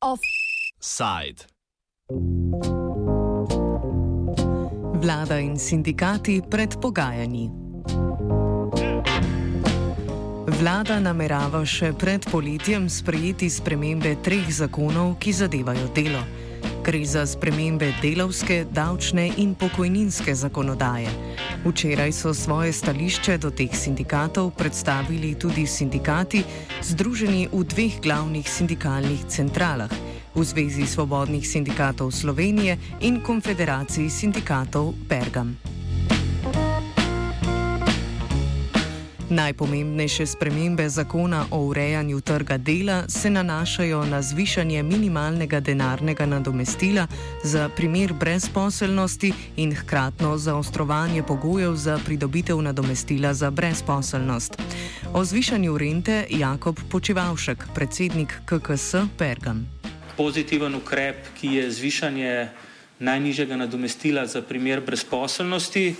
Offside. Vlada in sindikati pred pogajanji. Vlada namerava še pred poletjem sprejeti spremembe treh zakonov, ki zadevajo delo. Gre za spremembe delovske, davčne in pokojninske zakonodaje. Včeraj so svoje stališče do teh sindikatov predstavili tudi sindikati, združeni v dveh glavnih sindikalnih centralah, v Zvezi svobodnih sindikatov Slovenije in Konfederaciji sindikatov Pergam. Najpomembnejše spremembe zakona o urejanju trga dela se nanašajo na zvišanje minimalnega denarnega nadomestila za primer brezposelnosti in hkratno zaostrovanje pogojev za pridobitev nadomestila za brezposelnost. O zvišanju rente Jakob Počevalšek, predsednik KKS Pergam. Pozitiven ukrep, ki je zvišanje najnižjega nadomestila za primer brezposelnosti.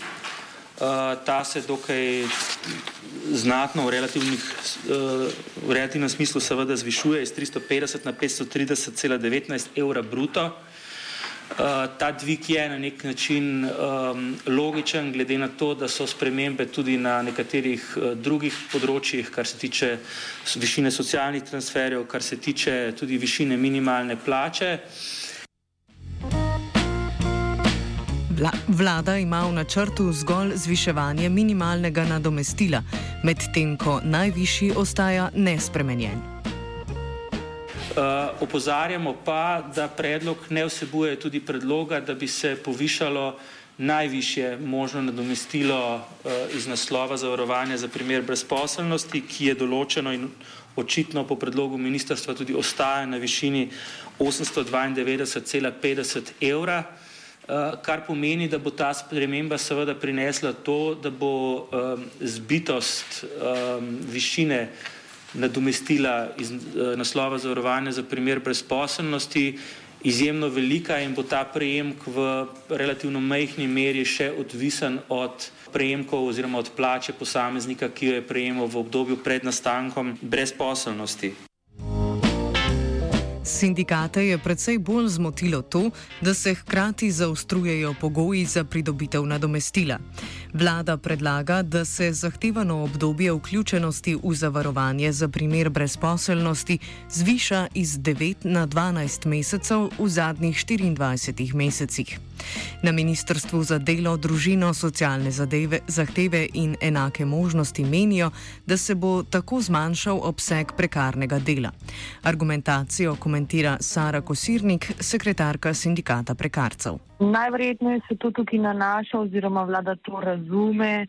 Uh, ta se dokaj znatno v, uh, v relativnem smislu seveda zvišuje iz 350 na 530,19 evra bruto. Uh, ta dvig je na nek način um, logičen, glede na to, da so spremembe tudi na nekaterih drugih področjih, kar se tiče višine socialnih transferjev, kar se tiče tudi višine minimalne plače. Uh, Vla, vlada ima v načrtu zgolj zviševanje minimalnega nadomestila, medtem ko najvišji ostaja nespremenjen. Uh, opozarjamo pa, da predlog ne vsebuje tudi predloga, da bi se povišalo najvišje možno nadomestilo uh, iz naslova zavarovanja za primer brezposelnosti, ki je določeno in očitno po predlogu ministrstva tudi ostaja na višini 892,50 evra. Eh, kar pomeni, da bo ta sprememba seveda prinesla to, da bo um, zbitost um, višine nadomestila iz uh, naslova zavarovanja za primer brezposobnosti izjemno velika in bo ta prejemk v relativno majhni meri še odvisen od prejemkov oziroma od plače posameznika, ki jo je prejemal v obdobju pred nastankom brezposobnosti. Sindikate je predvsej bolj zmotilo to, da se hkrati zaostrujejo pogoji za pridobitev nadomestila. Vlada predlaga, da se zahtevano obdobje vključenosti v zavarovanje za primer brezposelnosti zviša iz 9 na 12 mesecev v zadnjih 24 mesecih. Na Ministrstvu za delo, družino, socialne zadeve, zahteve in enake možnosti menijo, da se bo tako zmanjšal obseg prekarnega dela. Argumentacijo komentira Sara Kosirnik, sekretarka sindikata prekarcev. Najverjetneje se to tukaj nanaša oziroma vlada to razume.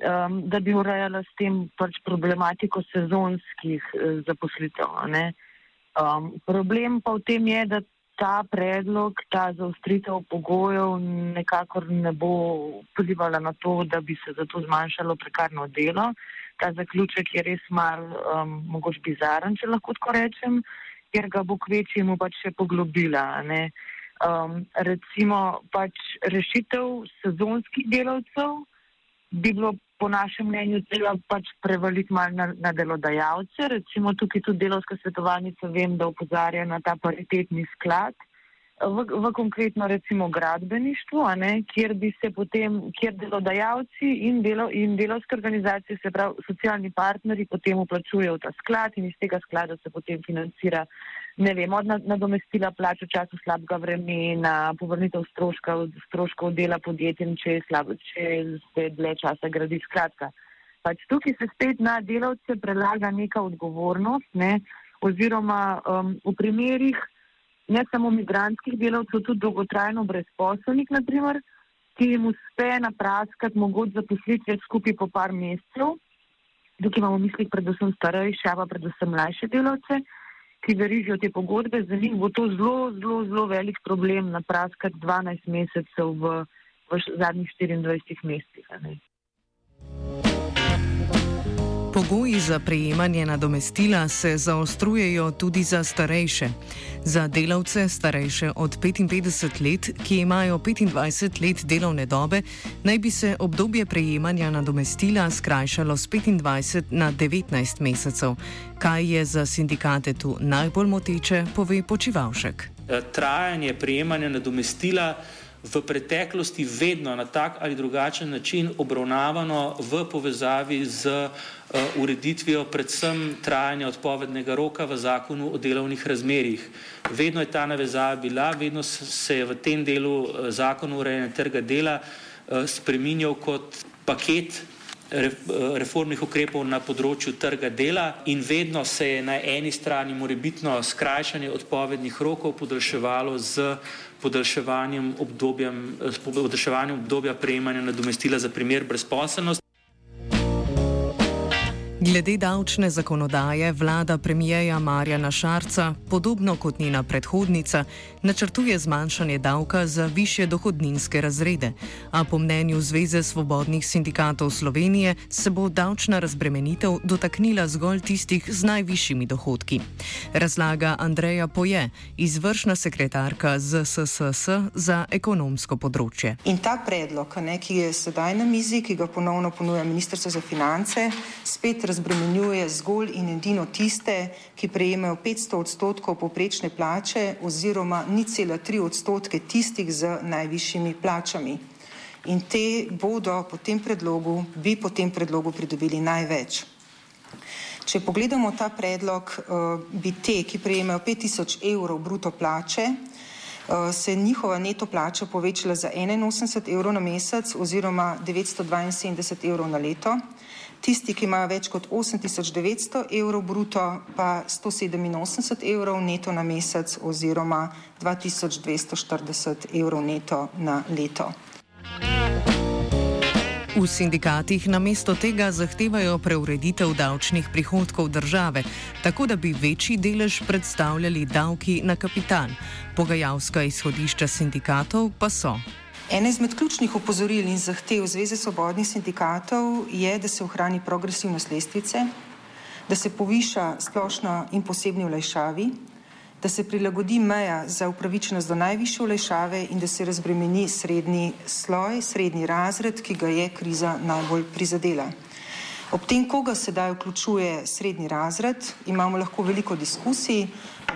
Um, da bi urejala s tem pač problematiko sezonskih eh, zaposlitev. Um, problem pa v tem je, da ta predlog, ta zaostritev pogojev nekako ne bo vplivala na to, da bi se zato zmanjšalo prekarno delo. Ta zaključek je res mal um, mogoče bizaren, če lahko tako rečem, ker ga bo kvečjemu pač še poglobila. Um, recimo pač rešitev sezonskih delavcev bi bilo po našem mnenju treba pač prevaliti malo na, na delodajalce. Recimo tukaj tudi delovska svetovalnica vem, da upozarja na ta paritetni sklad. V, v konkretno recimo gradbeništvu, ne, kjer bi se potem, kjer delodajalci in, delo, in delovske organizacije, se pravi socialni partneri, potem uplačujejo ta sklad in iz tega sklada se potem financira ne vem, od nadomestila plač v času slabega vremena, povrnitev stroškov, stroškov dela podjetjem, če, slab, če se dlje časa gradi. Skratka, pač tukaj se spet na delavce prelaga neka odgovornost, ne, oziroma um, v primerih ne samo migranskih delavcev, tudi dolgotrajno brezposobnih, ki jim uspe napraskati mogoče zaposlitve skupaj po par mesecev. Tukaj imamo v mislih predvsem starejše, pa predvsem mlajše delavce ki verižijo te pogodbe, za njih bo to zelo, zelo, zelo velik problem napraskati 12 mesecev v, v zadnjih 24 mesecih. Pogoji za prejemanje nadomestila se zaostrujejo tudi za starejše. Za delavce starejše od 55 let, ki imajo 25 let delovne dobe, naj bi se obdobje prejemanja nadomestila skrajšalo z 25 na 19 mesecev. Kaj je za sindikate tu najbolj moteče, pove Počivalšek. Trajanje prejemanja nadomestila v preteklosti vedno na tak ali drugačen način obravnavano v povezavi z uh, ureditvijo predvsem trajanja odpovednega roka v zakonu o delovnih razmerjih. Vedno je ta navezava bila, vedno se je v tem delu uh, zakonu urejanja trga dela uh, spreminjal kot paket reformnih ukrepov na področju trga dela in vedno se je na eni strani morebitno skrajšanje odpovednih rokov podaljševalo z podaljševanjem, obdobjem, podaljševanjem obdobja prejemanja nadomestila za primer brezposelnosti. Glede davčne zakonodaje vlada premijeja Marjana Šarca, podobno kot njena predhodnica, načrtuje zmanjšanje davka za više dohodninske razrede, a po mnenju Zveze svobodnih sindikatov Slovenije se bo davčna razbremenitev dotaknila zgolj tistih z najvišjimi dohodki. Razlaga Andreja Poje, izvršna sekretarka ZSSS za ekonomsko področje. In ta predlog, ne, ki je sedaj na mizi, ki ga ponovno ponuja Ministrstvo za finance, spet razbremenjuje zgolj in edino tiste, ki prejemajo 500 odstotkov poprečne plače oziroma ni cela tri odstotke tistih z najvišjimi plačami. In te bodo po tem predlogu, bi po tem predlogu pridobili največ. Če pogledamo ta predlog, eh, bi te, ki prejemajo 5000 evrov bruto plače, eh, se njihova neto plača povečala za 81 evrov na mesec oziroma 972 evrov na leto. Tisti, ki imajo več kot 8900 evrov bruto, pa 187 evrov neto na mesec oziroma 2240 evrov neto na leto. V sindikatih namesto tega zahtevajo preureditev davčnih prihodkov države, tako da bi večji delež predstavljali davki na kapital. Pogajalska izhodišča sindikatov pa so. Ena izmed ključnih opozoril in zahtev Zveze svobodnih sindikatov je, da se ohrani progresivnost lestvice, da se poviša splošno in posebni olajšavi, da se prilagodi meja za upravičenost do najvišje olajšave in da se razbremeni srednji sloj, srednji razred, ki ga je kriza najbolj prizadela. Ob tem, koga sedaj vključuje srednji razred, imamo lahko veliko diskusij.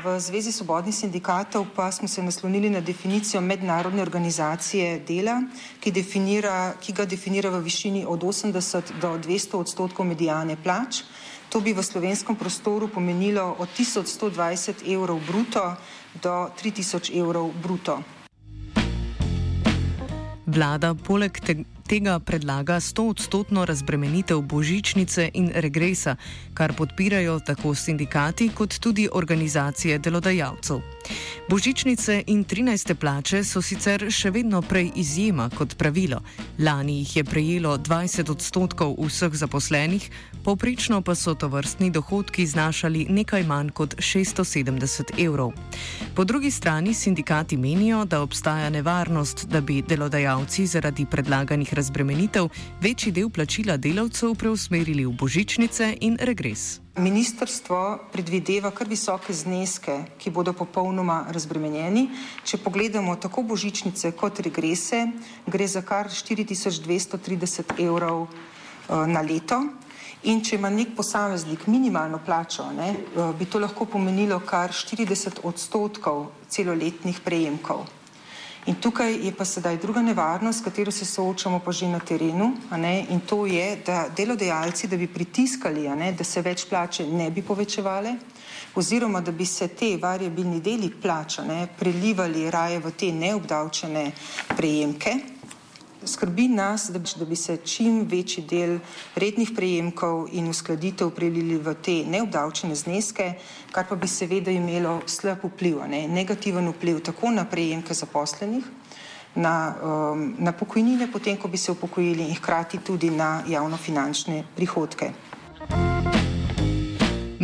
V Zvezi svobodnih sindikatov pa smo se naslonili na definicijo mednarodne organizacije dela, ki, definira, ki ga definira v višini od 80 do 200 odstotkov medijane plač. To bi v slovenskem prostoru pomenilo od 1120 evrov bruto do 3000 evrov bruto. Vlada poleg tega tega predlaga 100-odstotno razbremenitev božičnice in regresa, kar podpirajo tako sindikati kot tudi organizacije delodajalcev. Božičnice in 13. plače so sicer še vedno prej izjema kot pravilo. Lani jih je prejelo 20 odstotkov vseh zaposlenih, povprečno pa so to vrstni dohodki znašali nekaj manj kot 670 evrov. Po drugi strani sindikati menijo, da obstaja nevarnost, da bi delodajalci zaradi predlaganih razbremenitev večji del plačila delavcev preusmerili v božičnice in regres. Ministrstvo predvideva kar visoke zneske, ki bodo popolnoma razbremenjeni. Če pogledamo tako božičnice kot regrese, gre za kar 4230 evrov uh, na leto. In če ima nek posameznik minimalno plačo, ne, uh, bi to lahko pomenilo kar 40 odstotkov celoletnih prejemkov. In tukaj je pa sedaj druga nevarnost, s katero se soočamo pa že na terenu, in to je, da delodajalci, da bi pritiskali, ne, da se več plače ne bi povečevale, oziroma da bi se te variabilni deli plača ne, prelivali raje v te neobdavčene prejemke skrbi nas, da bi, da bi se čim večji del rednih prejemkov in uskladitev prelili v te neobdavčene zneske, kar pa bi seveda imelo slab vpliv, ne, negativen vpliv tako na prejemke zaposlenih, na, um, na pokojnine, potem ko bi se upokojili in hkrati tudi na javnofinančne prihodke.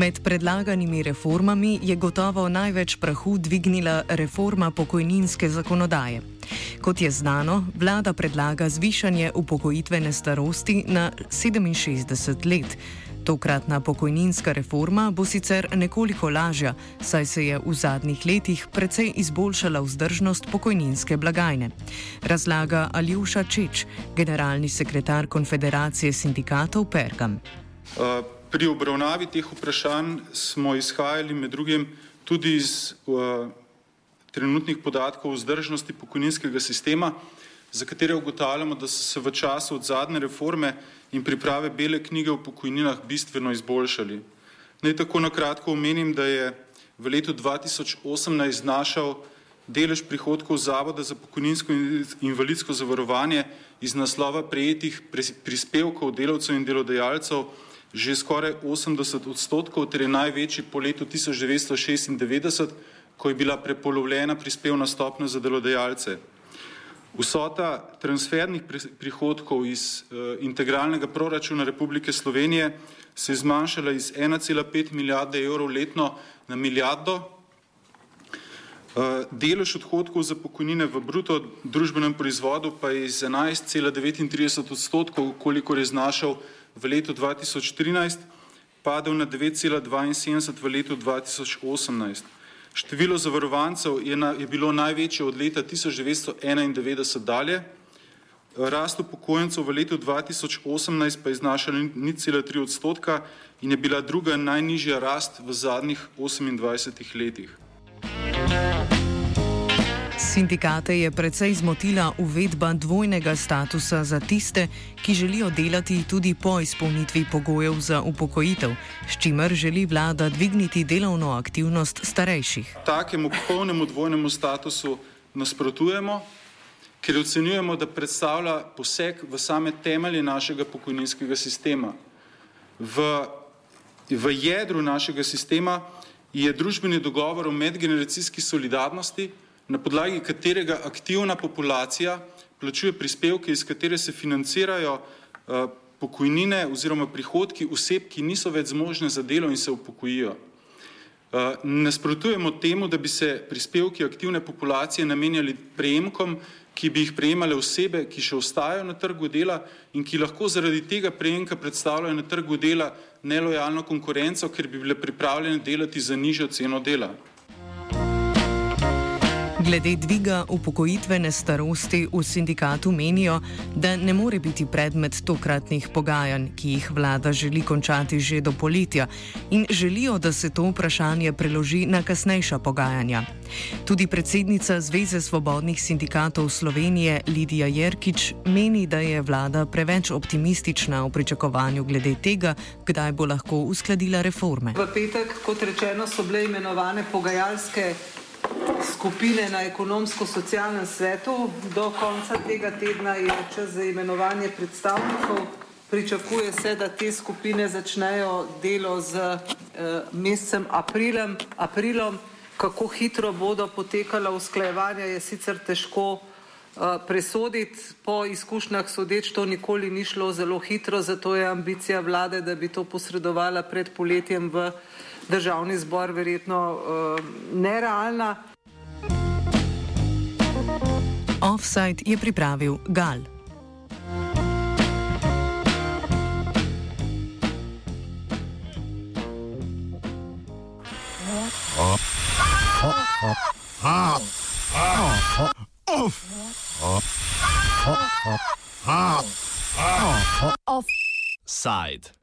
Med predlaganimi reformami je gotovo največ prahu dvignila reforma pokojninske zakonodaje. Kot je znano, vlada predlaga zvišanje upokojitvene starosti na 67 let. Tokratna pokojninska reforma bo sicer nekoliko lažja, saj se je v zadnjih letih precej izboljšala vzdržnost pokojninske blagajne. Razlaga Aljuša Čeč, generalni sekretar Konfederacije sindikatov Pergam. Uh, pri obravnavi teh vprašanj smo izhajali med drugim tudi iz uh, trenutnih podatkov o vzdržnosti pokojninskega sistema, za katere ugotavljamo, da so se v času od zadnje reforme in priprave bele knjige o pokojninah bistveno izboljšali. Naj tako na kratko omenim, da je v letu 2018 znašal delež prihodkov Zavoda za pokojninsko in invalidsko zavarovanje iz naslova prejetih prispevkov delavcev in delodajalcev že skoraj 80 odstotkov, je največji po letu 1996, ko je bila prepolovljena prispevna stopnja za delodajalce. Vsota transfernih prihodkov iz uh, integralnega proračuna Republike Slovenije se je zmanjšala iz 1,5 milijarde evrov letno na milijardo. Uh, delež odhodkov za pokojnine v bruto družbenem proizvodu pa je iz 11,39 odstotkov, koliko je znašal v letu 2013, padel na 9,72 v letu 2018. Število zavarovancev je, na, je bilo največje od leta 1991 dalje, rast upokojencev v letu 2018 pa je znašala ni cela tri odstotka in je bila druga najnižja rast v zadnjih 28 letih. Sindikate je precej zmotila uvedba dvojnega statusa za tiste, ki želijo delati tudi po izpolnitvi pogojev za upokojitev, s čimer želi vlada dvigniti delovno aktivnost starejših. Takemu polnemu dvojnemu statusu nasprotujemo, ker ocenjujemo, da predstavlja poseg v same temelje našega pokojninskega sistema. V, v jedru našega sistema je družbeni dogovor o medgeneracijski solidarnosti, na podlagi katerega aktivna populacija plačuje prispevke, iz katere se financirajo uh, pokojnine oziroma prihodki oseb, ki niso več zmožne za delo in se upokojijo. Uh, nasprotujemo temu, da bi se prispevki aktivne populacije namenjali prejemkom, ki bi jih prejemale osebe, ki še ostajajo na trgu dela in ki lahko zaradi tega prejemka predstavljajo na trgu dela nelojalno konkurenco, ker bi bile pripravljene delati za nižjo ceno dela. Glede dviga upokojitvene starosti v sindikatu menijo, da ne more biti predmet tokratnih pogajanj, ki jih vlada želi končati že do poletja in želijo, da se to vprašanje preloži na kasnejša pogajanja. Tudi predsednica Zveze svobodnih sindikatov Slovenije Lidija Jerkič meni, da je vlada preveč optimistična v pričakovanju glede tega, kdaj bo lahko uskladila reforme. V petek, kot rečeno, so bile imenovane pogajalske skupine na ekonomsko-socialnem svetu. Do konca tega tedna je čas za imenovanje predstavnikov. Pričakuje se, da te skupine začnejo delo z eh, mesecem aprilem, aprilom. Kako hitro bodo potekala usklajevanja, je sicer težko eh, presoditi. Po izkušnjah sodeč to nikoli ni šlo zelo hitro, zato je ambicija vlade, da bi to posredovala pred poletjem v državni zbor verjetno uh, nerealna. Offside je pripravil Gal. Offside.